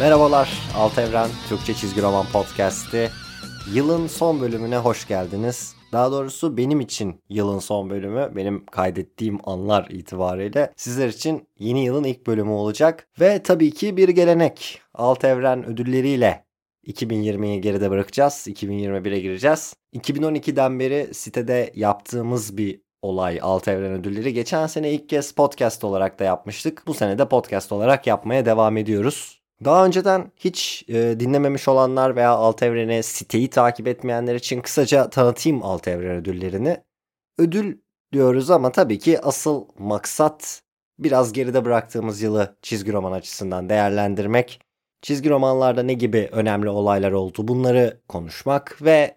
Merhabalar, Alt Evren Türkçe Çizgi Roman Podcast'i. Yılın son bölümüne hoş geldiniz. Daha doğrusu benim için yılın son bölümü, benim kaydettiğim anlar itibariyle sizler için yeni yılın ilk bölümü olacak. Ve tabii ki bir gelenek. Alt Evren ödülleriyle 2020'yi geride bırakacağız. 2021'e gireceğiz. 2012'den beri sitede yaptığımız bir olay Alt Evren Ödülleri. Geçen sene ilk kez podcast olarak da yapmıştık. Bu sene de podcast olarak yapmaya devam ediyoruz. Daha önceden hiç e, dinlememiş olanlar veya Alt Evren'i siteyi takip etmeyenler için kısaca tanıtayım Alt Evren ödüllerini. Ödül diyoruz ama tabii ki asıl maksat biraz geride bıraktığımız yılı çizgi roman açısından değerlendirmek. Çizgi romanlarda ne gibi önemli olaylar oldu bunları konuşmak ve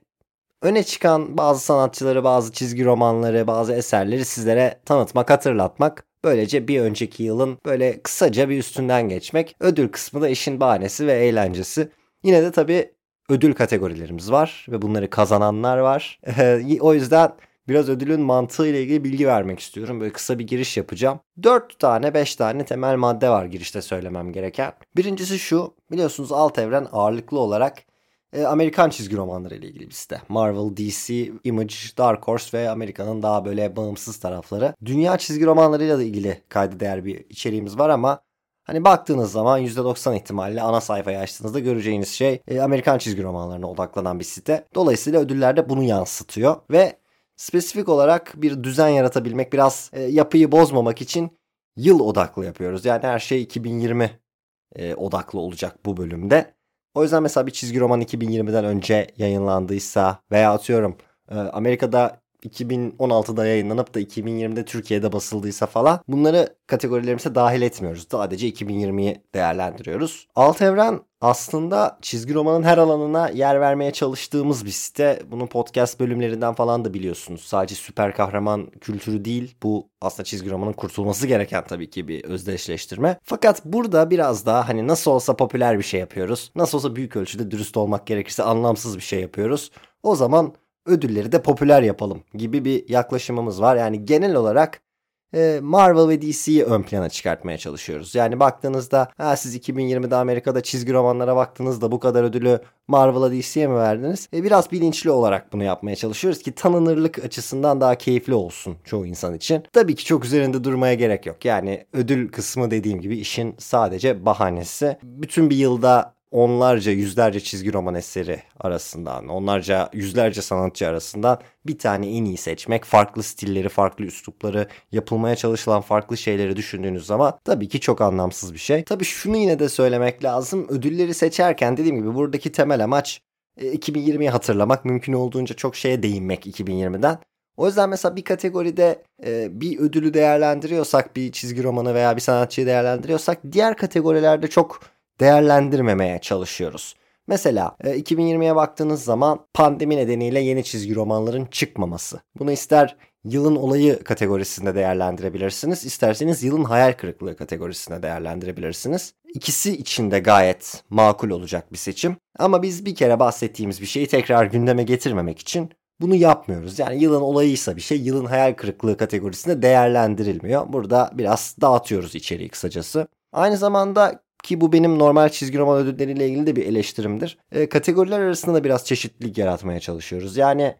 öne çıkan bazı sanatçıları, bazı çizgi romanları, bazı eserleri sizlere tanıtmak, hatırlatmak. Böylece bir önceki yılın böyle kısaca bir üstünden geçmek. Ödül kısmı da işin bahanesi ve eğlencesi. Yine de tabii ödül kategorilerimiz var ve bunları kazananlar var. o yüzden biraz ödülün mantığı ile ilgili bilgi vermek istiyorum. Böyle kısa bir giriş yapacağım. 4 tane 5 tane temel madde var girişte söylemem gereken. Birincisi şu biliyorsunuz alt evren ağırlıklı olarak e, Amerikan çizgi romanları ile ilgili bir site. Marvel, DC, Image, Dark Horse ve Amerika'nın daha böyle bağımsız tarafları. Dünya çizgi romanlarıyla da ilgili kayda değer bir içeriğimiz var ama Hani baktığınız zaman %90 ihtimalle ana sayfayı açtığınızda göreceğiniz şey e, Amerikan çizgi romanlarına odaklanan bir site. Dolayısıyla ödüller de bunu yansıtıyor ve spesifik olarak bir düzen yaratabilmek, biraz e, yapıyı bozmamak için yıl odaklı yapıyoruz. Yani her şey 2020 e, odaklı olacak bu bölümde. O yüzden mesela bir çizgi roman 2020'den önce yayınlandıysa veya atıyorum e, Amerika'da 2016'da yayınlanıp da 2020'de Türkiye'de basıldıysa falan bunları kategorilerimize dahil etmiyoruz. Sadece 2020'yi değerlendiriyoruz. Alt Evren aslında çizgi romanın her alanına yer vermeye çalıştığımız bir site. Bunun podcast bölümlerinden falan da biliyorsunuz. Sadece süper kahraman kültürü değil. Bu aslında çizgi romanın kurtulması gereken tabii ki bir özdeşleştirme. Fakat burada biraz daha hani nasıl olsa popüler bir şey yapıyoruz. Nasıl olsa büyük ölçüde dürüst olmak gerekirse anlamsız bir şey yapıyoruz. O zaman ödülleri de popüler yapalım gibi bir yaklaşımımız var. Yani genel olarak e, Marvel ve DC'yi ön plana çıkartmaya çalışıyoruz. Yani baktığınızda ha, siz 2020'de Amerika'da çizgi romanlara baktığınızda bu kadar ödülü Marvel'a DC'ye mi verdiniz? E, biraz bilinçli olarak bunu yapmaya çalışıyoruz ki tanınırlık açısından daha keyifli olsun çoğu insan için. Tabii ki çok üzerinde durmaya gerek yok. Yani ödül kısmı dediğim gibi işin sadece bahanesi. Bütün bir yılda onlarca yüzlerce çizgi roman eseri arasından, onlarca yüzlerce sanatçı arasından bir tane en iyi seçmek, farklı stilleri, farklı üslupları, yapılmaya çalışılan farklı şeyleri düşündüğünüz zaman tabii ki çok anlamsız bir şey. Tabii şunu yine de söylemek lazım. Ödülleri seçerken dediğim gibi buradaki temel amaç 2020'yi e, hatırlamak, mümkün olduğunca çok şeye değinmek 2020'den. O yüzden mesela bir kategoride e, bir ödülü değerlendiriyorsak, bir çizgi romanı veya bir sanatçıyı değerlendiriyorsak diğer kategorilerde çok değerlendirmemeye çalışıyoruz. Mesela 2020'ye e, baktığınız zaman pandemi nedeniyle yeni çizgi romanların çıkmaması. Bunu ister yılın olayı kategorisinde değerlendirebilirsiniz. isterseniz yılın hayal kırıklığı kategorisinde değerlendirebilirsiniz. İkisi için de gayet makul olacak bir seçim. Ama biz bir kere bahsettiğimiz bir şeyi tekrar gündeme getirmemek için bunu yapmıyoruz. Yani yılın olayıysa bir şey yılın hayal kırıklığı kategorisinde değerlendirilmiyor. Burada biraz dağıtıyoruz içeriği kısacası. Aynı zamanda ki bu benim normal çizgi roman ödülleriyle ilgili de bir eleştirimdir. E, kategoriler arasında da biraz çeşitlilik yaratmaya çalışıyoruz. Yani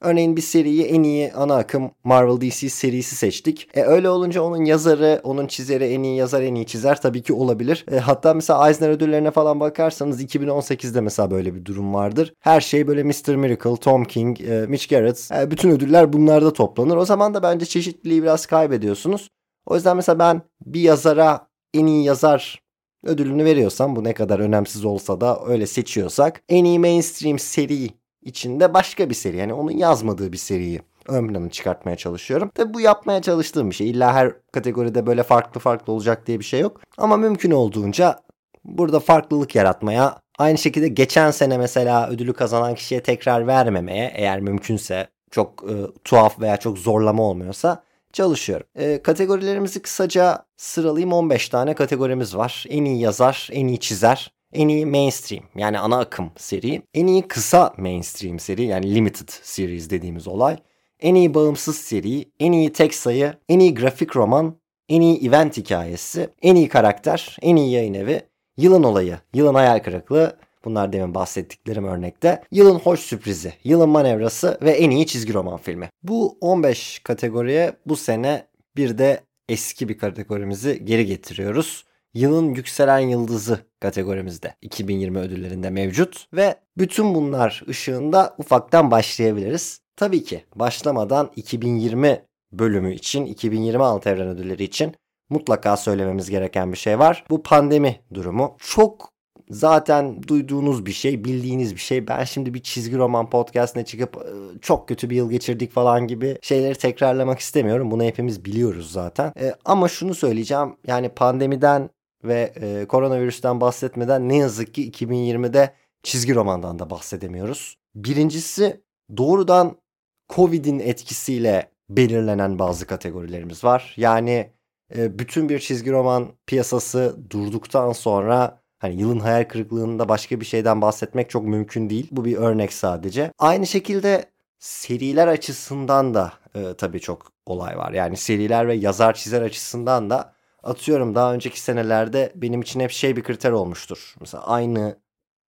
örneğin bir seriyi en iyi ana akım Marvel DC serisi seçtik. E, öyle olunca onun yazarı, onun çizeri en iyi yazar, en iyi çizer tabii ki olabilir. E, hatta mesela Eisner ödüllerine falan bakarsanız 2018'de mesela böyle bir durum vardır. Her şey böyle Mr. Miracle, Tom King, e, Mitch Garrett, e, bütün ödüller bunlarda toplanır. O zaman da bence çeşitliliği biraz kaybediyorsunuz. O yüzden mesela ben bir yazara en iyi yazar ödülünü veriyorsam bu ne kadar önemsiz olsa da öyle seçiyorsak en iyi mainstream seri içinde başka bir seri yani onun yazmadığı bir seriyi ön plana çıkartmaya çalışıyorum. Tabi bu yapmaya çalıştığım bir şey. İlla her kategoride böyle farklı farklı olacak diye bir şey yok. Ama mümkün olduğunca burada farklılık yaratmaya aynı şekilde geçen sene mesela ödülü kazanan kişiye tekrar vermemeye eğer mümkünse çok e, tuhaf veya çok zorlama olmuyorsa çalışıyorum. E, kategorilerimizi kısaca sıralayayım 15 tane kategorimiz var. En iyi yazar, en iyi çizer, en iyi mainstream yani ana akım seri, en iyi kısa mainstream seri yani limited series dediğimiz olay, en iyi bağımsız seri, en iyi tek sayı, en iyi grafik roman, en iyi event hikayesi, en iyi karakter, en iyi yayın evi, Yılın olayı, yılın hayal kırıklığı, Bunlar demin bahsettiklerim örnekte. Yılın hoş sürprizi, yılın manevrası ve en iyi çizgi roman filmi. Bu 15 kategoriye bu sene bir de eski bir kategorimizi geri getiriyoruz. Yılın yükselen yıldızı kategorimizde 2020 ödüllerinde mevcut ve bütün bunlar ışığında ufaktan başlayabiliriz. Tabii ki başlamadan 2020 bölümü için, 2020 alt evren ödülleri için mutlaka söylememiz gereken bir şey var. Bu pandemi durumu. Çok zaten duyduğunuz bir şey, bildiğiniz bir şey. Ben şimdi bir çizgi roman podcastine çıkıp çok kötü bir yıl geçirdik falan gibi şeyleri tekrarlamak istemiyorum. Bunu hepimiz biliyoruz zaten. E, ama şunu söyleyeceğim. Yani pandemiden ve e, koronavirüsten bahsetmeden ne yazık ki 2020'de çizgi romandan da bahsedemiyoruz. Birincisi doğrudan Covid'in etkisiyle belirlenen bazı kategorilerimiz var. Yani e, bütün bir çizgi roman piyasası durduktan sonra Hani yılın hayal kırıklığında başka bir şeyden bahsetmek çok mümkün değil. Bu bir örnek sadece. Aynı şekilde seriler açısından da e, tabii çok olay var. Yani seriler ve yazar çizer açısından da atıyorum daha önceki senelerde benim için hep şey bir kriter olmuştur. Mesela aynı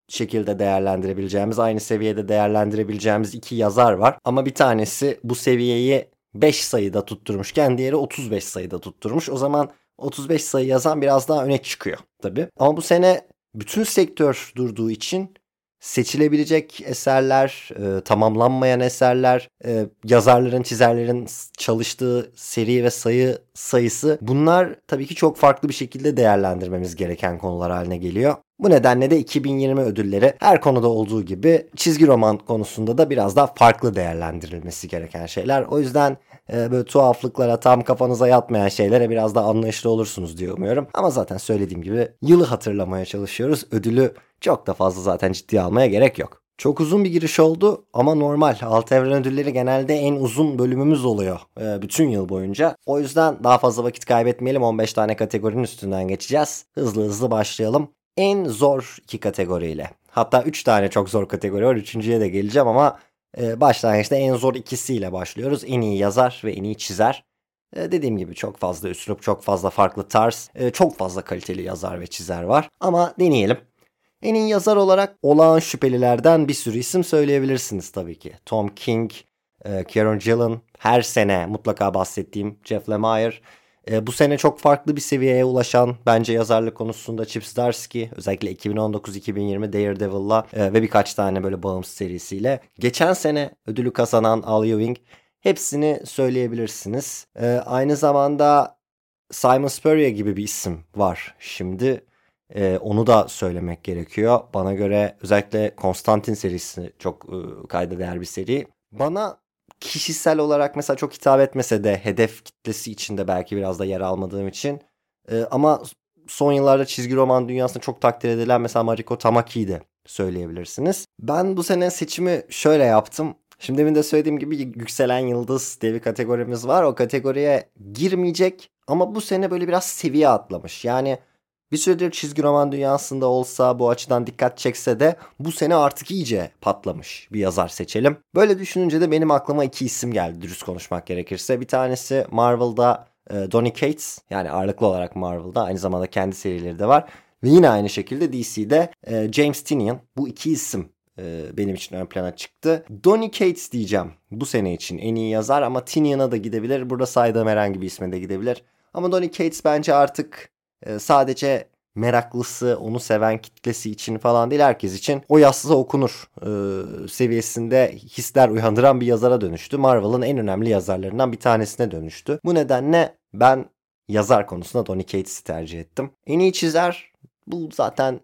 şekilde değerlendirebileceğimiz, aynı seviyede değerlendirebileceğimiz iki yazar var. Ama bir tanesi bu seviyeyi 5 sayıda tutturmuşken diğeri 35 sayıda tutturmuş. O zaman 35 sayı yazan biraz daha öne çıkıyor tabii. Ama bu sene bütün sektör durduğu için seçilebilecek eserler, e, tamamlanmayan eserler, e, yazarların, çizerlerin çalıştığı seri ve sayı sayısı bunlar tabii ki çok farklı bir şekilde değerlendirmemiz gereken konular haline geliyor. Bu nedenle de 2020 ödülleri her konuda olduğu gibi çizgi roman konusunda da biraz daha farklı değerlendirilmesi gereken şeyler. O yüzden e, böyle tuhaflıklara tam kafanıza yatmayan şeylere biraz daha anlayışlı olursunuz diye umuyorum. Ama zaten söylediğim gibi yılı hatırlamaya çalışıyoruz. Ödülü çok da fazla zaten ciddiye almaya gerek yok. Çok uzun bir giriş oldu ama normal. Alt evren ödülleri genelde en uzun bölümümüz oluyor e, bütün yıl boyunca. O yüzden daha fazla vakit kaybetmeyelim. 15 tane kategorinin üstünden geçeceğiz. Hızlı hızlı başlayalım. En zor iki kategoriyle. Hatta 3 tane çok zor kategori var. Üçüncüye de geleceğim ama e, başlangıçta en zor ikisiyle başlıyoruz. En iyi yazar ve en iyi çizer. E, dediğim gibi çok fazla üslup, çok fazla farklı tarz, e, çok fazla kaliteli yazar ve çizer var. Ama deneyelim. En iyi yazar olarak olağan şüphelilerden bir sürü isim söyleyebilirsiniz tabii ki. Tom King, e, Kieron Gillen, her sene mutlaka bahsettiğim Jeff Lemire. E, bu sene çok farklı bir seviyeye ulaşan bence yazarlık konusunda Chip Zdarsky özellikle 2019-2020 Daredevil'la e, ve birkaç tane böyle bağımsız serisiyle. Geçen sene ödülü kazanan Al Ewing hepsini söyleyebilirsiniz. E, aynı zamanda Simon Spurrier gibi bir isim var şimdi. Ee, onu da söylemek gerekiyor. Bana göre özellikle Konstantin serisi çok e, kayda değer bir seri. Bana kişisel olarak mesela çok hitap etmese de hedef kitlesi içinde belki biraz da yer almadığım için e, ama son yıllarda çizgi roman dünyasında çok takdir edilen mesela Mariko Tamaki'yi de söyleyebilirsiniz. Ben bu sene seçimi şöyle yaptım. Şimdi demin de söylediğim gibi yükselen yıldız diye bir kategorimiz var. O kategoriye girmeyecek ama bu sene böyle biraz seviye atlamış. Yani bir süredir çizgi roman dünyasında olsa bu açıdan dikkat çekse de bu sene artık iyice patlamış bir yazar seçelim. Böyle düşününce de benim aklıma iki isim geldi dürüst konuşmak gerekirse. Bir tanesi Marvel'da e, Donny Cates yani ağırlıklı olarak Marvel'da aynı zamanda kendi serileri de var. Ve yine aynı şekilde DC'de e, James Tynion. Bu iki isim e, benim için ön plana çıktı. Donny Cates diyeceğim bu sene için en iyi yazar ama Tynion'a da gidebilir. Burada saydığım herhangi bir isme de gidebilir. Ama Donny Cates bence artık ee, sadece meraklısı, onu seven kitlesi için falan değil herkes için o yazsa okunur e, seviyesinde hisler uyandıran bir yazara dönüştü. Marvel'ın en önemli yazarlarından bir tanesine dönüştü. Bu nedenle ben yazar konusunda Donny Cates'i tercih ettim. En iyi çizer bu zaten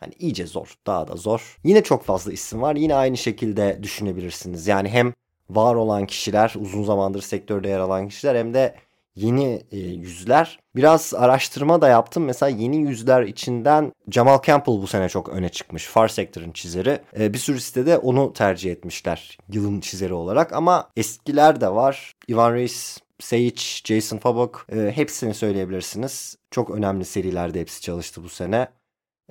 hani iyice zor, daha da zor. Yine çok fazla isim var. Yine aynı şekilde düşünebilirsiniz. Yani hem var olan kişiler, uzun zamandır sektörde yer alan kişiler hem de yeni e, yüzler. Biraz araştırma da yaptım. Mesela yeni yüzler içinden Jamal Campbell bu sene çok öne çıkmış. Far Sector'ın çizeri. E, bir sürü sitede onu tercih etmişler yılın çizeri olarak. Ama eskiler de var. Ivan Reis, Sage, Jason Fabok e, hepsini söyleyebilirsiniz. Çok önemli serilerde hepsi çalıştı bu sene.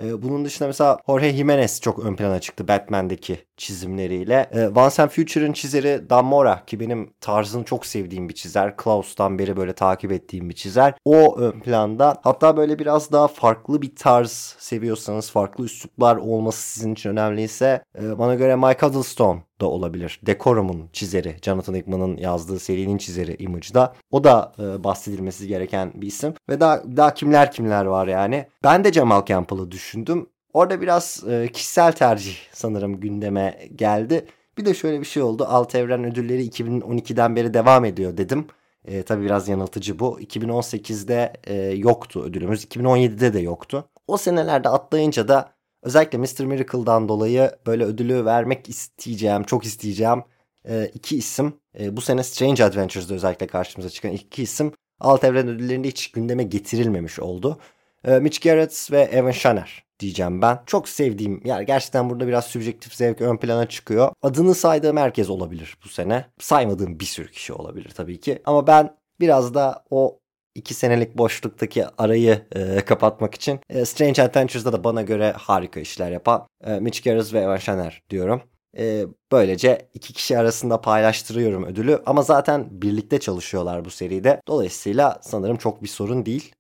E, bunun dışında mesela Jorge Jimenez çok ön plana çıktı Batman'deki çizimleriyle. E, Once and Future'ın çizeri Dan Mora ki benim tarzını çok sevdiğim bir çizer. Klaus'tan beri böyle takip ettiğim bir çizer. O ön planda hatta böyle biraz daha farklı bir tarz seviyorsanız farklı üsluplar olması sizin için önemliyse e, bana göre Mike Huddlestone da olabilir. Decorum'un çizeri, Jonathan Hickman'ın yazdığı serinin çizeri Image'da. O da e, bahsedilmesi gereken bir isim. Ve daha, daha kimler kimler var yani. Ben de Jamal Campbell'ı düşündüm. Orada biraz e, kişisel tercih sanırım gündeme geldi. Bir de şöyle bir şey oldu. Alt Evren ödülleri 2012'den beri devam ediyor dedim. E, tabii biraz yanıltıcı bu. 2018'de e, yoktu ödülümüz. 2017'de de yoktu. O senelerde atlayınca da özellikle Mr. Miracle'dan dolayı böyle ödülü vermek isteyeceğim, çok isteyeceğim e, iki isim. E, bu sene Strange Adventures'da özellikle karşımıza çıkan iki isim alt evren ödüllerinde hiç gündeme getirilmemiş oldu. E, Mitch Garrett ve Evan Shanner diyeceğim ben. Çok sevdiğim yani gerçekten burada biraz subjektif zevk ön plana çıkıyor. Adını saydığım herkes olabilir bu sene. Saymadığım bir sürü kişi olabilir tabii ki. Ama ben biraz da o iki senelik boşluktaki arayı e, kapatmak için e, Strange Adventures'da da bana göre harika işler yapan e, Mitch Garris ve Evan Shanner diyorum. E, böylece iki kişi arasında paylaştırıyorum ödülü ama zaten birlikte çalışıyorlar bu seride. Dolayısıyla sanırım çok bir sorun değil.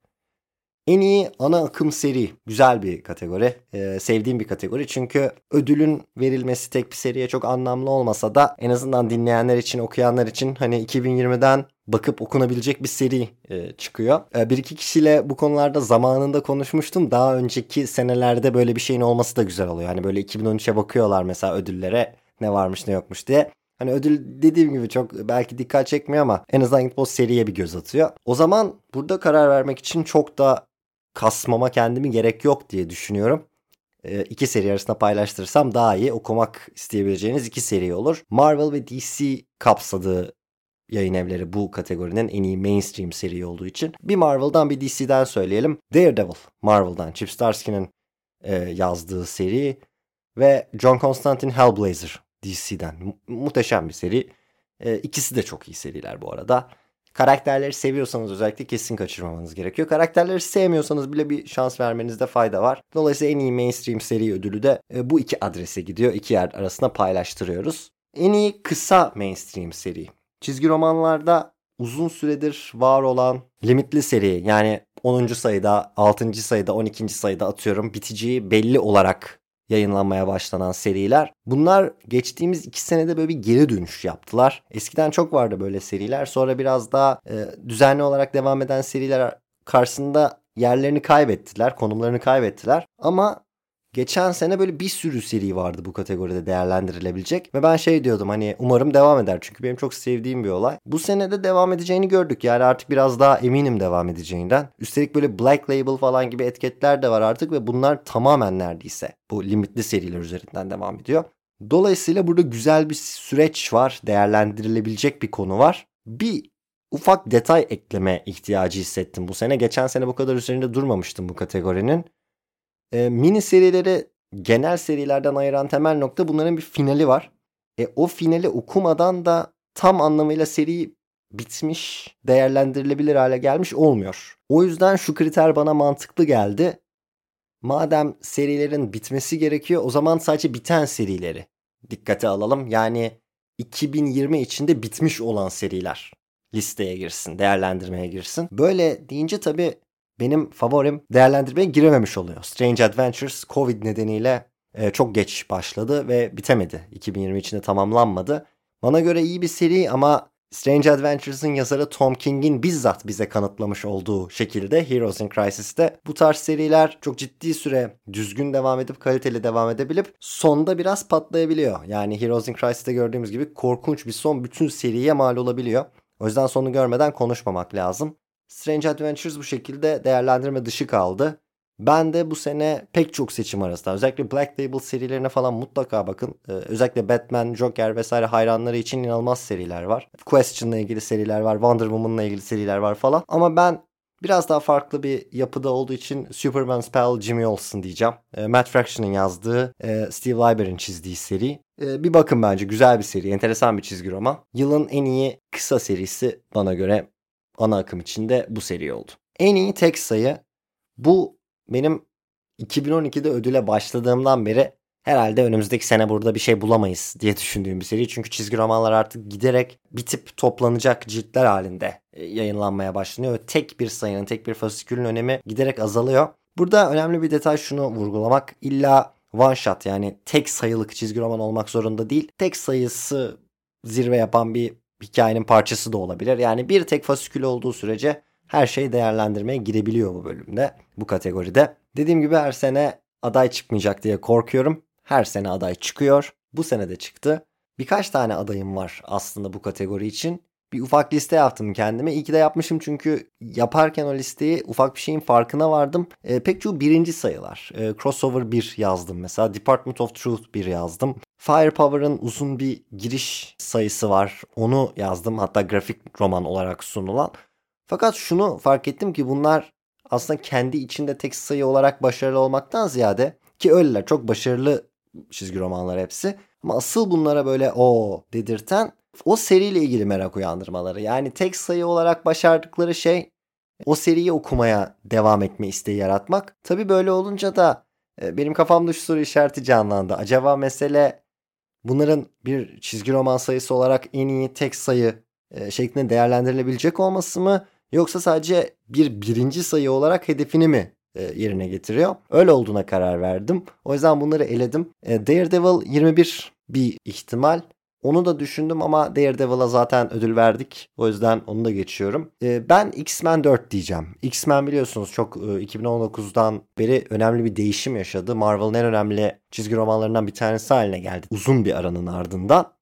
En iyi ana akım seri. Güzel bir kategori. Ee, sevdiğim bir kategori. Çünkü ödülün verilmesi tek bir seriye çok anlamlı olmasa da en azından dinleyenler için, okuyanlar için hani 2020'den bakıp okunabilecek bir seri e, çıkıyor. E, bir iki kişiyle bu konularda zamanında konuşmuştum. Daha önceki senelerde böyle bir şeyin olması da güzel oluyor. Hani böyle 2013'e bakıyorlar mesela ödüllere ne varmış ne yokmuş diye. Hani ödül dediğim gibi çok belki dikkat çekmiyor ama en azından gidip o seriye bir göz atıyor. O zaman burada karar vermek için çok da kasmama kendimi gerek yok diye düşünüyorum. E, iki seri arasında paylaştırırsam daha iyi okumak isteyebileceğiniz iki seri olur. Marvel ve DC kapsadığı yayın evleri bu kategorinin en iyi mainstream seri olduğu için. Bir Marvel'dan bir DC'den söyleyelim. Daredevil Marvel'dan Chip Starsky'nin e, yazdığı seri ve John Constantine Hellblazer DC'den. Mu- muhteşem bir seri. E, ikisi de çok iyi seriler bu arada. Karakterleri seviyorsanız özellikle kesin kaçırmamanız gerekiyor. Karakterleri sevmiyorsanız bile bir şans vermenizde fayda var. Dolayısıyla en iyi mainstream seri ödülü de e, bu iki adrese gidiyor. İki yer arasında paylaştırıyoruz. En iyi kısa mainstream seri. Çizgi romanlarda uzun süredir var olan limitli seri yani 10. sayıda, 6. sayıda, 12. sayıda atıyorum biteceği belli olarak yayınlanmaya başlanan seriler. Bunlar geçtiğimiz iki senede böyle bir geri dönüş yaptılar. Eskiden çok vardı böyle seriler. Sonra biraz daha e, düzenli olarak devam eden seriler karşısında yerlerini kaybettiler, konumlarını kaybettiler. Ama geçen sene böyle bir sürü seri vardı bu kategoride değerlendirilebilecek. Ve ben şey diyordum hani umarım devam eder. Çünkü benim çok sevdiğim bir olay. Bu senede devam edeceğini gördük. Yani artık biraz daha eminim devam edeceğinden. Üstelik böyle Black Label falan gibi etiketler de var artık ve bunlar tamamen neredeyse bu limitli seriler üzerinden devam ediyor. Dolayısıyla burada güzel bir süreç var. Değerlendirilebilecek bir konu var. Bir ufak detay ekleme ihtiyacı hissettim bu sene. Geçen sene bu kadar üzerinde durmamıştım bu kategorinin. E, mini serileri genel serilerden ayıran temel nokta bunların bir finali var. E, o finali okumadan da tam anlamıyla seri bitmiş, değerlendirilebilir hale gelmiş olmuyor. O yüzden şu kriter bana mantıklı geldi. Madem serilerin bitmesi gerekiyor o zaman sadece biten serileri dikkate alalım. Yani 2020 içinde bitmiş olan seriler listeye girsin, değerlendirmeye girsin. Böyle deyince tabii benim favorim değerlendirmeye girememiş oluyor. Strange Adventures Covid nedeniyle e, çok geç başladı ve bitemedi. 2020 içinde tamamlanmadı. Bana göre iyi bir seri ama Strange Adventures'ın yazarı Tom King'in bizzat bize kanıtlamış olduğu şekilde Heroes in Crisis'te bu tarz seriler çok ciddi süre düzgün devam edip kaliteli devam edebilip sonda biraz patlayabiliyor. Yani Heroes in Crisis'te gördüğümüz gibi korkunç bir son bütün seriye mal olabiliyor. O yüzden sonu görmeden konuşmamak lazım. Strange Adventures bu şekilde değerlendirme dışı kaldı. Ben de bu sene pek çok seçim arasında özellikle Black Label serilerine falan mutlaka bakın. Ee, özellikle Batman, Joker vesaire hayranları için inanılmaz seriler var. Question'la ilgili seriler var, Wonder Woman'la ilgili seriler var falan. Ama ben biraz daha farklı bir yapıda olduğu için Superman's Pal Jimmy Olsen diyeceğim. Ee, Matt Fraction'ın yazdığı, e, Steve Lieber'in çizdiği seri. Ee, bir bakın bence güzel bir seri, enteresan bir çizgi roman. Yılın en iyi kısa serisi bana göre ana akım içinde bu seri oldu. En iyi tek sayı bu benim 2012'de ödüle başladığımdan beri herhalde önümüzdeki sene burada bir şey bulamayız diye düşündüğüm bir seri. Çünkü çizgi romanlar artık giderek bitip toplanacak ciltler halinde e, yayınlanmaya başlanıyor. Tek bir sayının, tek bir fasikülün önemi giderek azalıyor. Burada önemli bir detay şunu vurgulamak. İlla one shot yani tek sayılık çizgi roman olmak zorunda değil. Tek sayısı zirve yapan bir hikayenin parçası da olabilir. Yani bir tek fasikül olduğu sürece her şey değerlendirmeye girebiliyor bu bölümde, bu kategoride. Dediğim gibi her sene aday çıkmayacak diye korkuyorum. Her sene aday çıkıyor. Bu sene de çıktı. Birkaç tane adayım var aslında bu kategori için. Bir ufak liste yaptım kendime. İyi ki de yapmışım çünkü yaparken o listeyi ufak bir şeyin farkına vardım. E, pek çoğu birinci sayılar. E, crossover 1 yazdım mesela. Department of Truth 1 yazdım. Firepower'ın uzun bir giriş sayısı var. Onu yazdım. Hatta grafik roman olarak sunulan. Fakat şunu fark ettim ki bunlar aslında kendi içinde tek sayı olarak başarılı olmaktan ziyade ki öyleler çok başarılı çizgi romanlar hepsi. Ama asıl bunlara böyle o dedirten o seriyle ilgili merak uyandırmaları. Yani tek sayı olarak başardıkları şey o seriyi okumaya devam etme isteği yaratmak. Tabi böyle olunca da e, benim kafamda şu soru işareti canlandı. Acaba mesele bunların bir çizgi roman sayısı olarak en iyi tek sayı e, şeklinde değerlendirilebilecek olması mı? Yoksa sadece bir birinci sayı olarak hedefini mi e, yerine getiriyor? Öyle olduğuna karar verdim. O yüzden bunları eledim. Daredevil 21 bir ihtimal. Onu da düşündüm ama Daredevil'a zaten ödül verdik. O yüzden onu da geçiyorum. Ee, ben X-Men 4 diyeceğim. X-Men biliyorsunuz çok e, 2019'dan beri önemli bir değişim yaşadı. Marvel'ın en önemli çizgi romanlarından bir tanesi haline geldi. Uzun bir aranın ardından.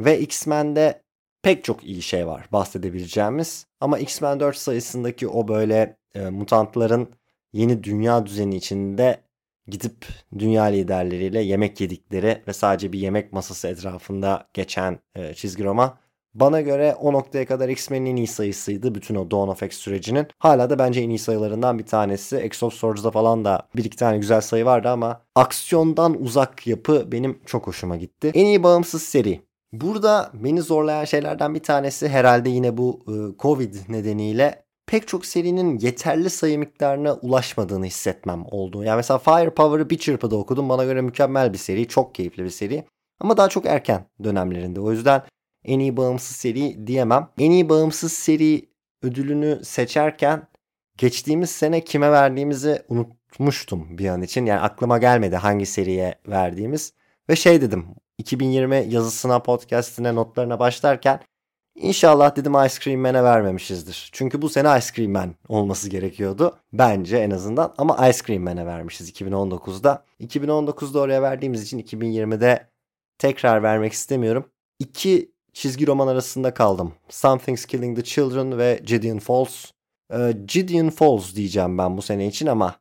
Ve X-Men'de pek çok iyi şey var bahsedebileceğimiz. Ama X-Men 4 sayısındaki o böyle e, mutantların yeni dünya düzeni içinde gidip dünya liderleriyle yemek yedikleri ve sadece bir yemek masası etrafında geçen e, çizgi roman bana göre o noktaya kadar X-Men'in en iyi sayısıydı bütün o Dawn of X sürecinin. Hala da bence en iyi sayılarından bir tanesi. X of Swords'da falan da bir iki tane güzel sayı vardı ama aksiyondan uzak yapı benim çok hoşuma gitti. En iyi bağımsız seri. Burada beni zorlayan şeylerden bir tanesi herhalde yine bu e, Covid nedeniyle pek çok serinin yeterli sayı miktarına ulaşmadığını hissetmem oldu. Yani mesela Firepower'ı bir çırpıda okudum. Bana göre mükemmel bir seri. Çok keyifli bir seri. Ama daha çok erken dönemlerinde. O yüzden en iyi bağımsız seri diyemem. En iyi bağımsız seri ödülünü seçerken geçtiğimiz sene kime verdiğimizi unutmuştum bir an için. Yani aklıma gelmedi hangi seriye verdiğimiz. Ve şey dedim 2020 yazısına podcastine notlarına başlarken İnşallah dedim Ice Cream Man'e vermemişizdir. Çünkü bu sene Ice Cream Man olması gerekiyordu. Bence en azından. Ama Ice Cream Man'e vermişiz 2019'da. 2019'da oraya verdiğimiz için 2020'de tekrar vermek istemiyorum. İki çizgi roman arasında kaldım. Something's Killing the Children ve Gideon Falls. Ee, Gideon Falls diyeceğim ben bu sene için ama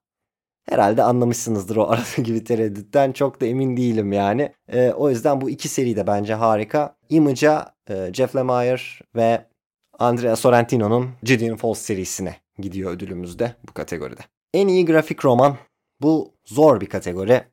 herhalde anlamışsınızdır o aradaki bir tereddütten. Çok da emin değilim yani. Ee, o yüzden bu iki seri de bence harika. Image'a e, Jeff Lemire ve Andrea Sorrentino'nun Gideon Falls serisine gidiyor ödülümüzde bu kategoride. En iyi grafik roman. Bu zor bir kategori.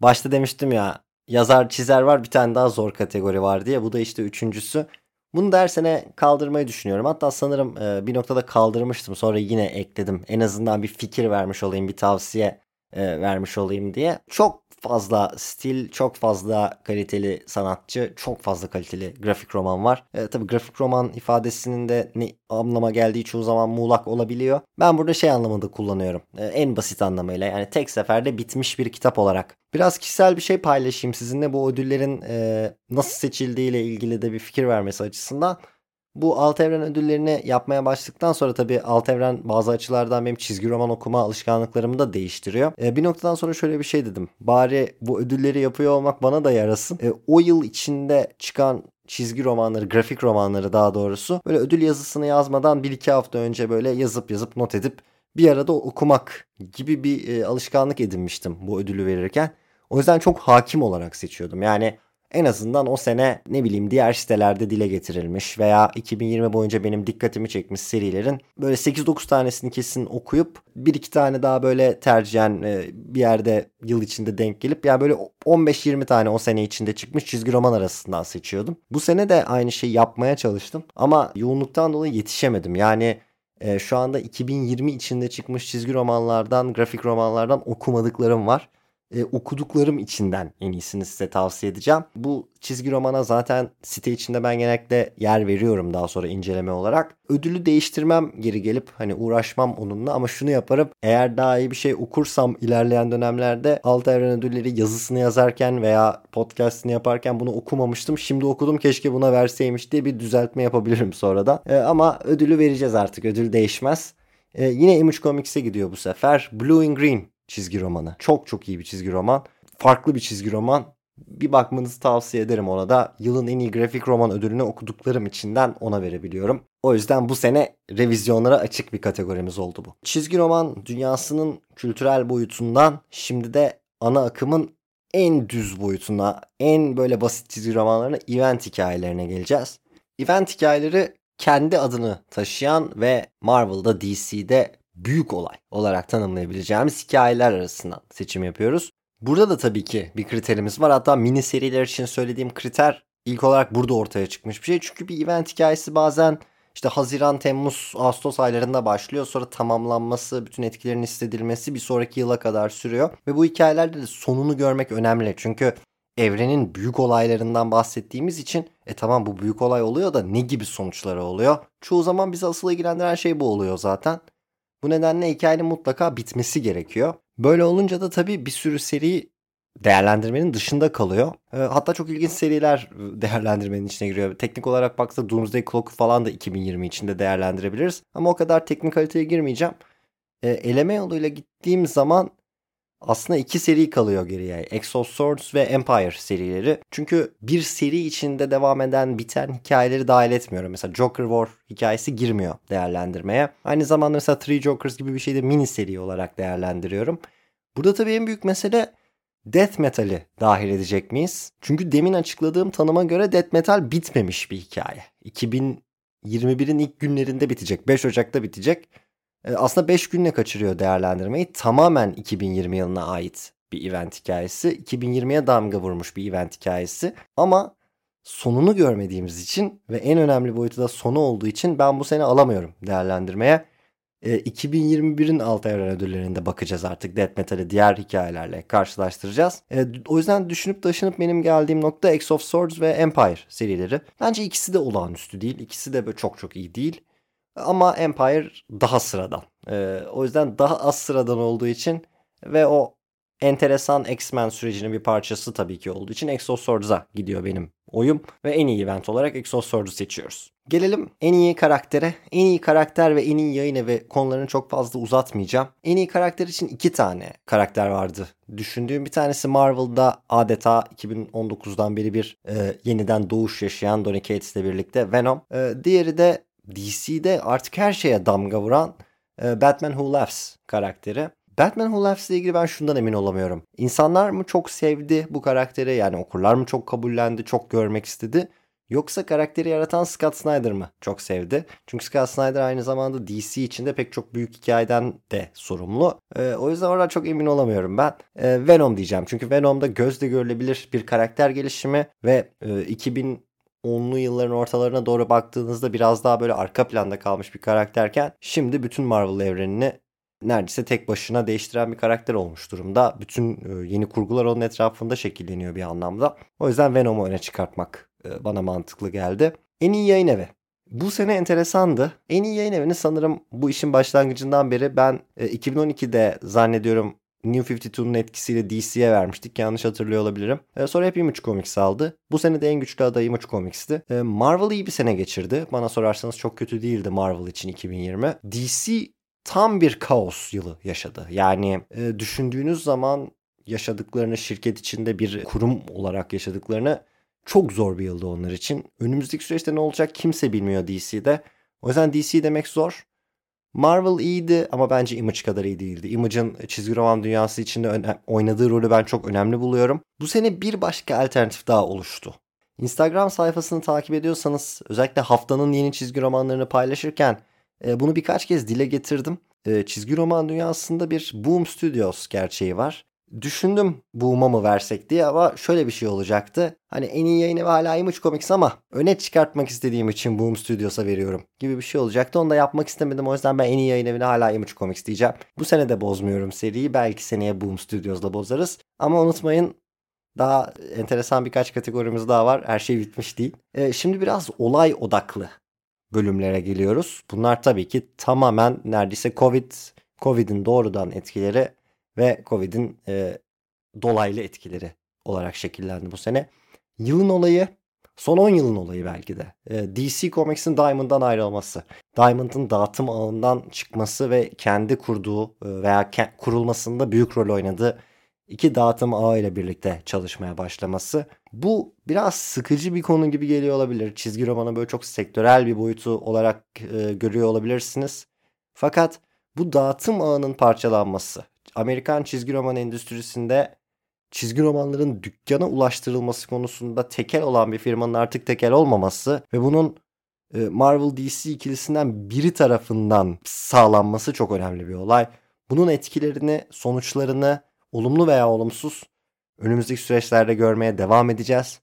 Başta demiştim ya yazar çizer var bir tane daha zor kategori var diye. Bu da işte üçüncüsü. Bunu dersene kaldırmayı düşünüyorum. Hatta sanırım e, bir noktada kaldırmıştım. Sonra yine ekledim. En azından bir fikir vermiş olayım, bir tavsiye e, vermiş olayım diye. Çok fazla stil, çok fazla kaliteli sanatçı, çok fazla kaliteli grafik roman var. E, tabii grafik roman ifadesinin de ne anlama geldiği çoğu zaman muğlak olabiliyor. Ben burada şey anlamında kullanıyorum. E, en basit anlamıyla yani tek seferde bitmiş bir kitap olarak. Biraz kişisel bir şey paylaşayım sizinle bu ödüllerin e, nasıl seçildiğiyle ilgili de bir fikir vermesi açısından. Bu alt evren ödüllerini yapmaya başladıktan sonra tabii alt evren bazı açılardan benim çizgi roman okuma alışkanlıklarımı da değiştiriyor. E, bir noktadan sonra şöyle bir şey dedim. Bari bu ödülleri yapıyor olmak bana da yarasın. E, o yıl içinde çıkan çizgi romanları, grafik romanları daha doğrusu böyle ödül yazısını yazmadan bir iki hafta önce böyle yazıp yazıp not edip bir arada okumak gibi bir e, alışkanlık edinmiştim bu ödülü verirken. O yüzden çok hakim olarak seçiyordum. Yani en azından o sene ne bileyim diğer sitelerde dile getirilmiş veya 2020 boyunca benim dikkatimi çekmiş serilerin böyle 8-9 tanesini kesin okuyup bir iki tane daha böyle tercihen e, bir yerde yıl içinde denk gelip yani böyle 15-20 tane o sene içinde çıkmış çizgi roman arasından seçiyordum. Bu sene de aynı şeyi yapmaya çalıştım ama yoğunluktan dolayı yetişemedim. Yani e, şu anda 2020 içinde çıkmış çizgi romanlardan, grafik romanlardan okumadıklarım var. E, okuduklarım içinden en iyisini size tavsiye edeceğim. Bu çizgi romana zaten site içinde ben genellikle yer veriyorum daha sonra inceleme olarak. Ödülü değiştirmem geri gelip hani uğraşmam onunla ama şunu yaparım. Eğer daha iyi bir şey okursam ilerleyen dönemlerde Alt Evren Ödülleri yazısını yazarken veya podcastini yaparken bunu okumamıştım. Şimdi okudum keşke buna verseymiş diye bir düzeltme yapabilirim sonradan. E, ama ödülü vereceğiz artık. Ödül değişmez. E, yine Image Comics'e gidiyor bu sefer. Blue and Green çizgi romanı. Çok çok iyi bir çizgi roman. Farklı bir çizgi roman. Bir bakmanızı tavsiye ederim ona da. Yılın en iyi grafik roman ödülünü okuduklarım içinden ona verebiliyorum. O yüzden bu sene revizyonlara açık bir kategorimiz oldu bu. Çizgi roman dünyasının kültürel boyutundan şimdi de ana akımın en düz boyutuna, en böyle basit çizgi romanlarına, event hikayelerine geleceğiz. Event hikayeleri kendi adını taşıyan ve Marvel'da DC'de büyük olay olarak tanımlayabileceğimiz hikayeler arasından seçim yapıyoruz. Burada da tabii ki bir kriterimiz var. Hatta mini seriler için söylediğim kriter ilk olarak burada ortaya çıkmış bir şey. Çünkü bir event hikayesi bazen işte Haziran, Temmuz, Ağustos aylarında başlıyor. Sonra tamamlanması, bütün etkilerin hissedilmesi bir sonraki yıla kadar sürüyor. Ve bu hikayelerde de sonunu görmek önemli. Çünkü evrenin büyük olaylarından bahsettiğimiz için e tamam bu büyük olay oluyor da ne gibi sonuçları oluyor? Çoğu zaman bizi asıl ilgilendiren şey bu oluyor zaten. Bu nedenle hikayenin mutlaka bitmesi gerekiyor. Böyle olunca da tabii bir sürü seri değerlendirmenin dışında kalıyor. E, hatta çok ilginç seriler değerlendirmenin içine giriyor. Teknik olarak baksa Doomsday Clock falan da 2020 içinde değerlendirebiliriz. Ama o kadar teknik kaliteye girmeyeceğim. E, eleme yoluyla gittiğim zaman aslında iki seri kalıyor geriye. Exos Swords ve Empire serileri. Çünkü bir seri içinde devam eden biten hikayeleri dahil etmiyorum. Mesela Joker War hikayesi girmiyor değerlendirmeye. Aynı zamanda mesela Three Jokers gibi bir şeyi de mini seri olarak değerlendiriyorum. Burada tabii en büyük mesele Death Metal'i dahil edecek miyiz? Çünkü demin açıkladığım tanıma göre Death Metal bitmemiş bir hikaye. 2021'in ilk günlerinde bitecek. 5 Ocak'ta bitecek. E, aslında 5 günle kaçırıyor değerlendirmeyi. Tamamen 2020 yılına ait bir event hikayesi. 2020'ye damga vurmuş bir event hikayesi. Ama sonunu görmediğimiz için ve en önemli boyutu da sonu olduğu için ben bu sene alamıyorum değerlendirmeye. E, 2021'in alt evren ödüllerinde bakacağız artık Death Metal'i diğer hikayelerle karşılaştıracağız. E, o yüzden düşünüp taşınıp benim geldiğim nokta X of Swords ve Empire serileri. Bence ikisi de olağanüstü değil. İkisi de böyle çok çok iyi değil. Ama Empire daha sıradan. Ee, o yüzden daha az sıradan olduğu için ve o enteresan X-Men sürecinin bir parçası tabii ki olduğu için Exoswords'a gidiyor benim oyum. Ve en iyi event olarak Exoswords'u seçiyoruz. Gelelim en iyi karaktere. En iyi karakter ve en iyi yayın evi konularını çok fazla uzatmayacağım. En iyi karakter için iki tane karakter vardı. Düşündüğüm bir tanesi Marvel'da adeta 2019'dan beri bir e, yeniden doğuş yaşayan Donny Cates ile birlikte Venom. E, diğeri de DC'de artık her şeye damga vuran e, Batman Who Laughs karakteri. Batman Who Laughs ile ilgili ben şundan emin olamıyorum. İnsanlar mı çok sevdi bu karakteri yani okurlar mı çok kabullendi, çok görmek istedi? Yoksa karakteri yaratan Scott Snyder mı çok sevdi? Çünkü Scott Snyder aynı zamanda DC içinde pek çok büyük hikayeden de sorumlu. Ee, o yüzden orada çok emin olamıyorum ben. Ee, Venom diyeceğim. Çünkü Venom'da gözle görülebilir bir karakter gelişimi ve e, 2000 onlu yılların ortalarına doğru baktığınızda biraz daha böyle arka planda kalmış bir karakterken şimdi bütün Marvel evrenini neredeyse tek başına değiştiren bir karakter olmuş durumda. Bütün e, yeni kurgular onun etrafında şekilleniyor bir anlamda. O yüzden Venom'u öne çıkartmak e, bana mantıklı geldi. En iyi yayın evi. Bu sene enteresandı. En iyi yayın evini sanırım bu işin başlangıcından beri ben 2012'de e, zannediyorum New 52'nun etkisiyle DC'ye vermiştik. Yanlış hatırlıyor olabilirim. E, sonra hep Image Comics aldı. Bu sene de en güçlü aday Image Comics'ti. E, Marvel iyi bir sene geçirdi. Bana sorarsanız çok kötü değildi Marvel için 2020. DC tam bir kaos yılı yaşadı. Yani e, düşündüğünüz zaman yaşadıklarını şirket içinde bir kurum olarak yaşadıklarını çok zor bir yıldı onlar için. Önümüzdeki süreçte ne olacak kimse bilmiyor DC'de. O yüzden DC demek zor. Marvel iyiydi ama bence Image kadar iyi değildi. Image'ın çizgi roman dünyası içinde oynadığı rolü ben çok önemli buluyorum. Bu sene bir başka alternatif daha oluştu. Instagram sayfasını takip ediyorsanız özellikle haftanın yeni çizgi romanlarını paylaşırken e, bunu birkaç kez dile getirdim. E, çizgi roman dünyasında bir Boom Studios gerçeği var. Düşündüm Boom'a mı versek diye ama şöyle bir şey olacaktı. Hani en iyi yayını ve hala Image Comics ama öne çıkartmak istediğim için Boom Studios'a veriyorum gibi bir şey olacaktı. Onu da yapmak istemedim. O yüzden ben en iyi yayın evine hala Image Comics diyeceğim. Bu sene de bozmuyorum seriyi. Belki seneye Boom Studios'la bozarız. Ama unutmayın daha enteresan birkaç kategorimiz daha var. Her şey bitmiş değil. Ee, şimdi biraz olay odaklı bölümlere geliyoruz. Bunlar tabii ki tamamen neredeyse Covid, Covid'in doğrudan etkileri ve Covid'in e, dolaylı etkileri olarak şekillendi bu sene. Yılın olayı son 10 yılın olayı belki de. E, DC Comics'in Diamond'dan ayrılması. Diamond'ın dağıtım ağından çıkması ve kendi kurduğu e, veya ke- kurulmasında büyük rol oynadığı iki dağıtım ağı ile birlikte çalışmaya başlaması. Bu biraz sıkıcı bir konu gibi geliyor olabilir. Çizgi romanı böyle çok sektörel bir boyutu olarak e, görüyor olabilirsiniz. Fakat bu dağıtım ağının parçalanması, Amerikan çizgi roman endüstrisinde çizgi romanların dükkana ulaştırılması konusunda tekel olan bir firmanın artık tekel olmaması ve bunun e, Marvel DC ikilisinden biri tarafından sağlanması çok önemli bir olay. Bunun etkilerini, sonuçlarını olumlu veya olumsuz önümüzdeki süreçlerde görmeye devam edeceğiz.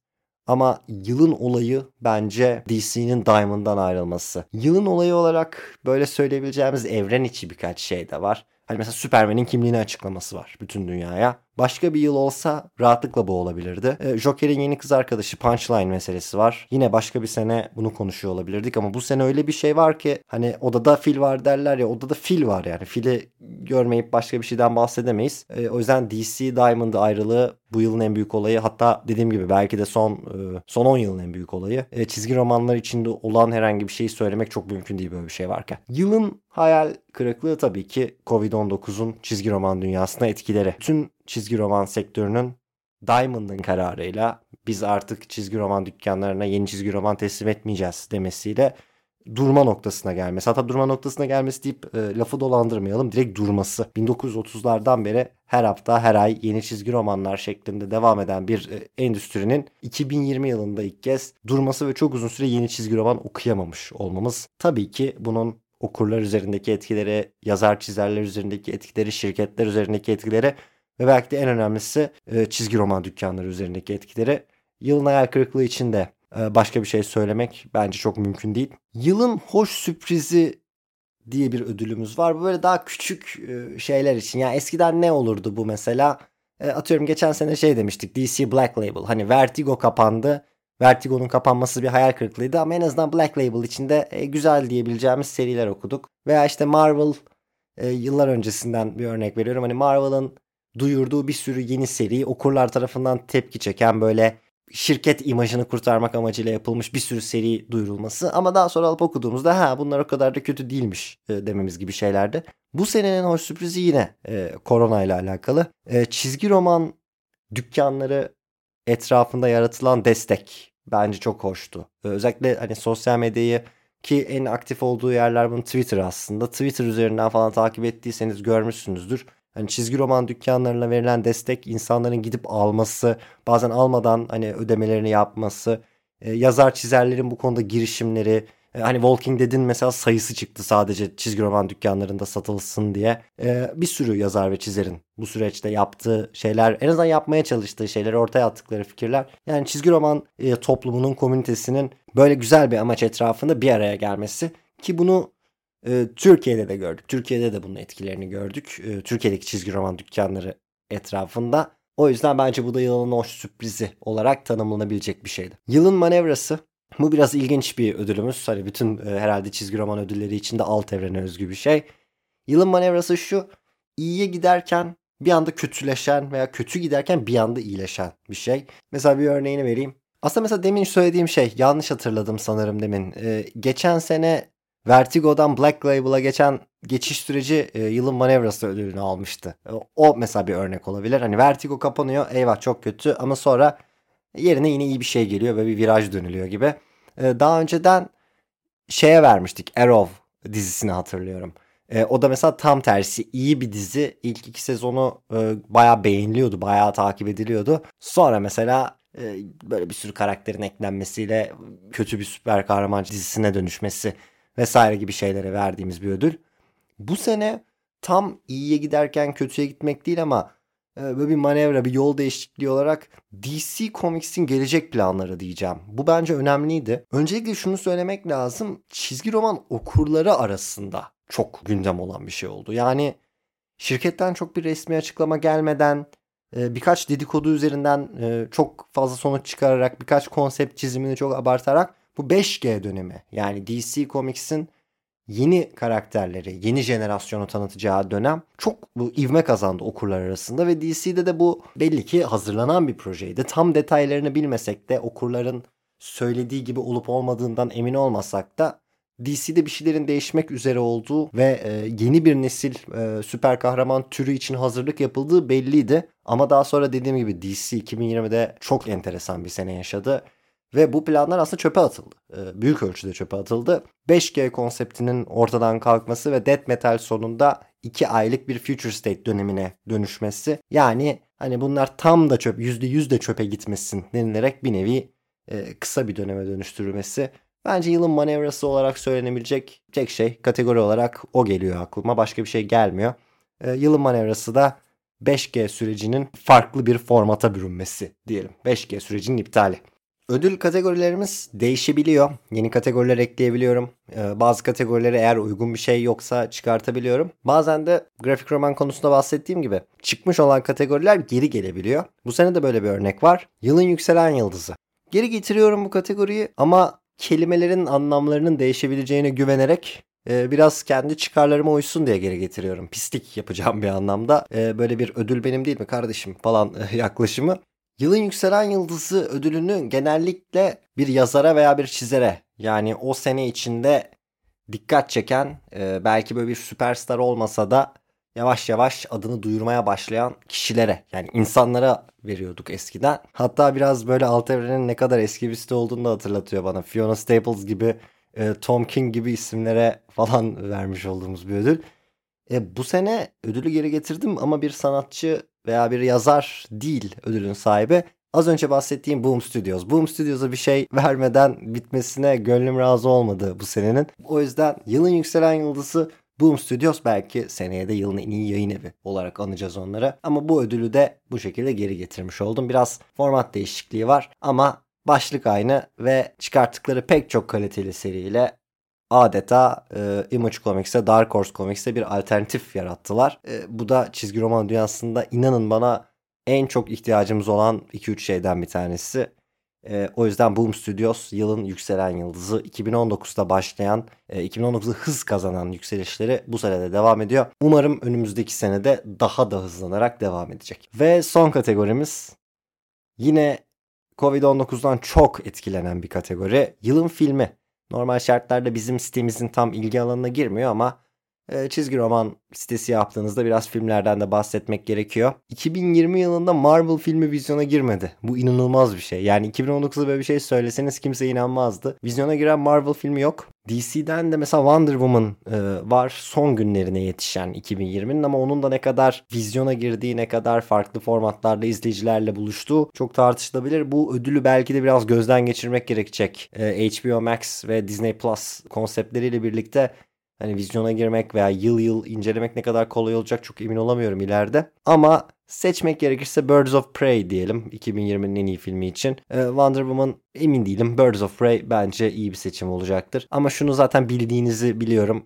Ama yılın olayı bence DC'nin Diamond'dan ayrılması. Yılın olayı olarak böyle söyleyebileceğimiz evren içi birkaç şey de var. Hani mesela Superman'in kimliğini açıklaması var bütün dünyaya. Başka bir yıl olsa rahatlıkla bu olabilirdi. E, Joker'in yeni kız arkadaşı Punchline meselesi var. Yine başka bir sene bunu konuşuyor olabilirdik ama bu sene öyle bir şey var ki hani odada fil var derler ya odada fil var yani. Fili görmeyip başka bir şeyden bahsedemeyiz. E, o yüzden DC Diamond ayrılığı bu yılın en büyük olayı. Hatta dediğim gibi belki de son e, son 10 yılın en büyük olayı. Çizgi romanlar içinde olan herhangi bir şeyi söylemek çok mümkün değil böyle bir şey varken. Yılın hayal kırıklığı tabii ki Covid-19'un çizgi roman dünyasına etkileri. Tüm çizgi roman sektörünün Diamond'ın kararıyla biz artık çizgi roman dükkanlarına yeni çizgi roman teslim etmeyeceğiz demesiyle durma noktasına gelmesi. Hatta durma noktasına gelmesi deyip e, lafı dolandırmayalım. Direkt durması. 1930'lardan beri her hafta her ay yeni çizgi romanlar şeklinde devam eden bir e, endüstrinin 2020 yılında ilk kez durması ve çok uzun süre yeni çizgi roman okuyamamış olmamız. Tabii ki bunun okurlar üzerindeki etkileri, yazar çizerler üzerindeki etkileri, şirketler üzerindeki etkileri ve belki de en önemlisi e, çizgi roman dükkanları üzerindeki etkileri. Yılın hayal kırıklığı için de e, başka bir şey söylemek bence çok mümkün değil. Yılın hoş sürprizi diye bir ödülümüz var. Böyle daha küçük e, şeyler için. Yani eskiden ne olurdu bu mesela? Atıyorum geçen sene şey demiştik. DC Black Label. Hani Vertigo kapandı. Vertigo'nun kapanması bir hayal kırıklığıydı ama en azından Black Label içinde güzel diyebileceğimiz seriler okuduk. Veya işte Marvel yıllar öncesinden bir örnek veriyorum. Hani Marvel'ın duyurduğu bir sürü yeni seri okurlar tarafından tepki çeken böyle şirket imajını kurtarmak amacıyla yapılmış bir sürü seri duyurulması ama daha sonra alıp okuduğumuzda ha bunlar o kadar da kötü değilmiş e, dememiz gibi şeylerdi. Bu senenin hoş sürprizi yine e, korona ile alakalı. E, çizgi roman dükkanları etrafında yaratılan destek bence çok hoştu. E, özellikle hani sosyal medyayı ki en aktif olduğu yerler bunun Twitter aslında. Twitter üzerinden falan takip ettiyseniz görmüşsünüzdür Hani çizgi roman dükkanlarına verilen destek insanların gidip alması, bazen almadan hani ödemelerini yapması, e, yazar çizerlerin bu konuda girişimleri, e, hani Walking Dead'in mesela sayısı çıktı sadece çizgi roman dükkanlarında satılsın diye. E, bir sürü yazar ve çizerin bu süreçte yaptığı şeyler, en azından yapmaya çalıştığı şeyler, ortaya attıkları fikirler. Yani çizgi roman e, toplumunun, komünitesinin böyle güzel bir amaç etrafında bir araya gelmesi ki bunu e, Türkiye'de de gördük. Türkiye'de de bunun etkilerini gördük. E, Türkiye'deki çizgi roman dükkanları etrafında. O yüzden bence bu da yılın hoş sürprizi olarak tanımlanabilecek bir şeydi. Yılın manevrası. Bu biraz ilginç bir ödülümüz. Hani bütün e, herhalde çizgi roman ödülleri içinde alt evrene özgü bir şey. Yılın manevrası şu. İyiye giderken bir anda kötüleşen veya kötü giderken bir anda iyileşen bir şey. Mesela bir örneğini vereyim. Aslında mesela demin söylediğim şey yanlış hatırladım sanırım demin. Ee, geçen sene Vertigo'dan Black Label'a geçen geçiş süreci e, yılın manevrası ödülünü almıştı. E, o mesela bir örnek olabilir. Hani Vertigo kapanıyor eyvah çok kötü ama sonra yerine yine iyi bir şey geliyor ve bir viraj dönülüyor gibi. E, daha önceden şeye vermiştik Arrow dizisini hatırlıyorum. E, o da mesela tam tersi iyi bir dizi. İlk iki sezonu e, bayağı beğeniliyordu, bayağı takip ediliyordu. Sonra mesela e, böyle bir sürü karakterin eklenmesiyle kötü bir süper kahraman dizisine dönüşmesi vesaire gibi şeylere verdiğimiz bir ödül. Bu sene tam iyiye giderken kötüye gitmek değil ama e, böyle bir manevra, bir yol değişikliği olarak DC Comics'in gelecek planları diyeceğim. Bu bence önemliydi. Öncelikle şunu söylemek lazım. Çizgi roman okurları arasında çok gündem olan bir şey oldu. Yani şirketten çok bir resmi açıklama gelmeden e, birkaç dedikodu üzerinden e, çok fazla sonuç çıkararak birkaç konsept çizimini çok abartarak bu 5G dönemi yani DC Comics'in yeni karakterleri, yeni jenerasyonu tanıtacağı dönem çok bu ivme kazandı okurlar arasında ve DC'de de bu belli ki hazırlanan bir projeydi. Tam detaylarını bilmesek de okurların söylediği gibi olup olmadığından emin olmasak da DC'de bir şeylerin değişmek üzere olduğu ve e, yeni bir nesil e, süper kahraman türü için hazırlık yapıldığı belliydi. Ama daha sonra dediğim gibi DC 2020'de çok enteresan bir sene yaşadı. Ve bu planlar aslında çöpe atıldı. E, büyük ölçüde çöpe atıldı. 5G konseptinin ortadan kalkması ve death metal sonunda 2 aylık bir future state dönemine dönüşmesi. Yani hani bunlar tam da çöp, %100 de çöpe gitmesin denilerek bir nevi e, kısa bir döneme dönüştürülmesi Bence yılın manevrası olarak söylenebilecek tek şey kategori olarak o geliyor aklıma. Başka bir şey gelmiyor. E, yılın manevrası da 5G sürecinin farklı bir formata bürünmesi diyelim. 5G sürecinin iptali. Ödül kategorilerimiz değişebiliyor. Yeni kategoriler ekleyebiliyorum. Ee, bazı kategorilere eğer uygun bir şey yoksa çıkartabiliyorum. Bazen de grafik roman konusunda bahsettiğim gibi çıkmış olan kategoriler geri gelebiliyor. Bu sene de böyle bir örnek var. Yılın yükselen yıldızı. Geri getiriyorum bu kategoriyi ama kelimelerin anlamlarının değişebileceğine güvenerek e, biraz kendi çıkarlarıma uysun diye geri getiriyorum. Pislik yapacağım bir anlamda. E, böyle bir ödül benim değil mi kardeşim falan yaklaşımı. Yılın Yükselen Yıldızı ödülünü genellikle bir yazara veya bir çizere yani o sene içinde dikkat çeken belki böyle bir süperstar olmasa da yavaş yavaş adını duyurmaya başlayan kişilere yani insanlara veriyorduk eskiden. Hatta biraz böyle alt evrenin ne kadar eski bir site olduğunu da hatırlatıyor bana. Fiona Staples gibi, e, Tom King gibi isimlere falan vermiş olduğumuz bir ödül. E, bu sene ödülü geri getirdim ama bir sanatçı veya bir yazar değil ödülün sahibi. Az önce bahsettiğim Boom Studios. Boom Studios'a bir şey vermeden bitmesine gönlüm razı olmadı bu senenin. O yüzden yılın yükselen yıldızı Boom Studios belki seneye de yılın en iyi yayın evi olarak anacağız onları. Ama bu ödülü de bu şekilde geri getirmiş oldum. Biraz format değişikliği var ama başlık aynı ve çıkarttıkları pek çok kaliteli seriyle adeta e, Image Comics'e, Dark Horse Comics'e bir alternatif yarattılar. E, bu da çizgi roman dünyasında inanın bana en çok ihtiyacımız olan 2-3 şeyden bir tanesi. E, o yüzden Boom Studios yılın yükselen yıldızı 2019'da başlayan, e, 2019'da hız kazanan yükselişleri bu senede devam ediyor. Umarım önümüzdeki senede daha da hızlanarak devam edecek. Ve son kategorimiz yine Covid-19'dan çok etkilenen bir kategori. Yılın filmi. Normal şartlarda bizim sitemizin tam ilgi alanına girmiyor ama çizgi roman sitesi yaptığınızda biraz filmlerden de bahsetmek gerekiyor. 2020 yılında Marvel filmi vizyona girmedi. Bu inanılmaz bir şey. Yani 2019'da böyle bir şey söyleseniz kimse inanmazdı. Vizyona giren Marvel filmi yok. DC'den de mesela Wonder Woman e, var son günlerine yetişen 2020'nin ama onun da ne kadar vizyona girdiği, ne kadar farklı formatlarda izleyicilerle buluştuğu çok tartışılabilir. Bu ödülü belki de biraz gözden geçirmek gerekecek. E, HBO Max ve Disney Plus konseptleriyle birlikte hani vizyona girmek veya yıl yıl incelemek ne kadar kolay olacak çok emin olamıyorum ileride. Ama seçmek gerekirse Birds of Prey diyelim 2020'nin en iyi filmi için. Ee, Wonder Woman emin değilim. Birds of Prey bence iyi bir seçim olacaktır. Ama şunu zaten bildiğinizi biliyorum.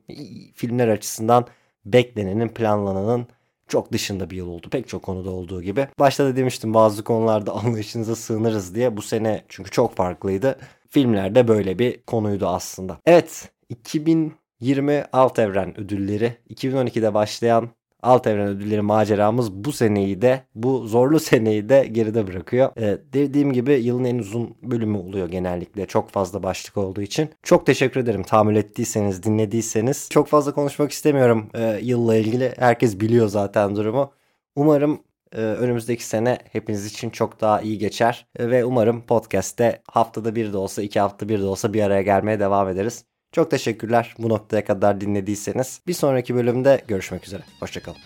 Filmler açısından beklenenin, planlananın çok dışında bir yıl oldu. Pek çok konuda olduğu gibi. Başta da demiştim bazı konularda anlayışınıza sığınırız diye. Bu sene çünkü çok farklıydı. Filmlerde böyle bir konuydu aslında. Evet 2000 20 alt evren ödülleri 2012'de başlayan alt evren ödülleri maceramız bu seneyi de bu zorlu seneyi de geride bırakıyor. Ee, dediğim gibi yılın en uzun bölümü oluyor genellikle çok fazla başlık olduğu için. Çok teşekkür ederim tahammül ettiyseniz dinlediyseniz. Çok fazla konuşmak istemiyorum e, yılla ilgili herkes biliyor zaten durumu. Umarım e, önümüzdeki sene hepiniz için çok daha iyi geçer e, ve umarım podcast'te haftada bir de olsa iki hafta bir de olsa bir araya gelmeye devam ederiz. Çok teşekkürler bu noktaya kadar dinlediyseniz. Bir sonraki bölümde görüşmek üzere. Hoşçakalın.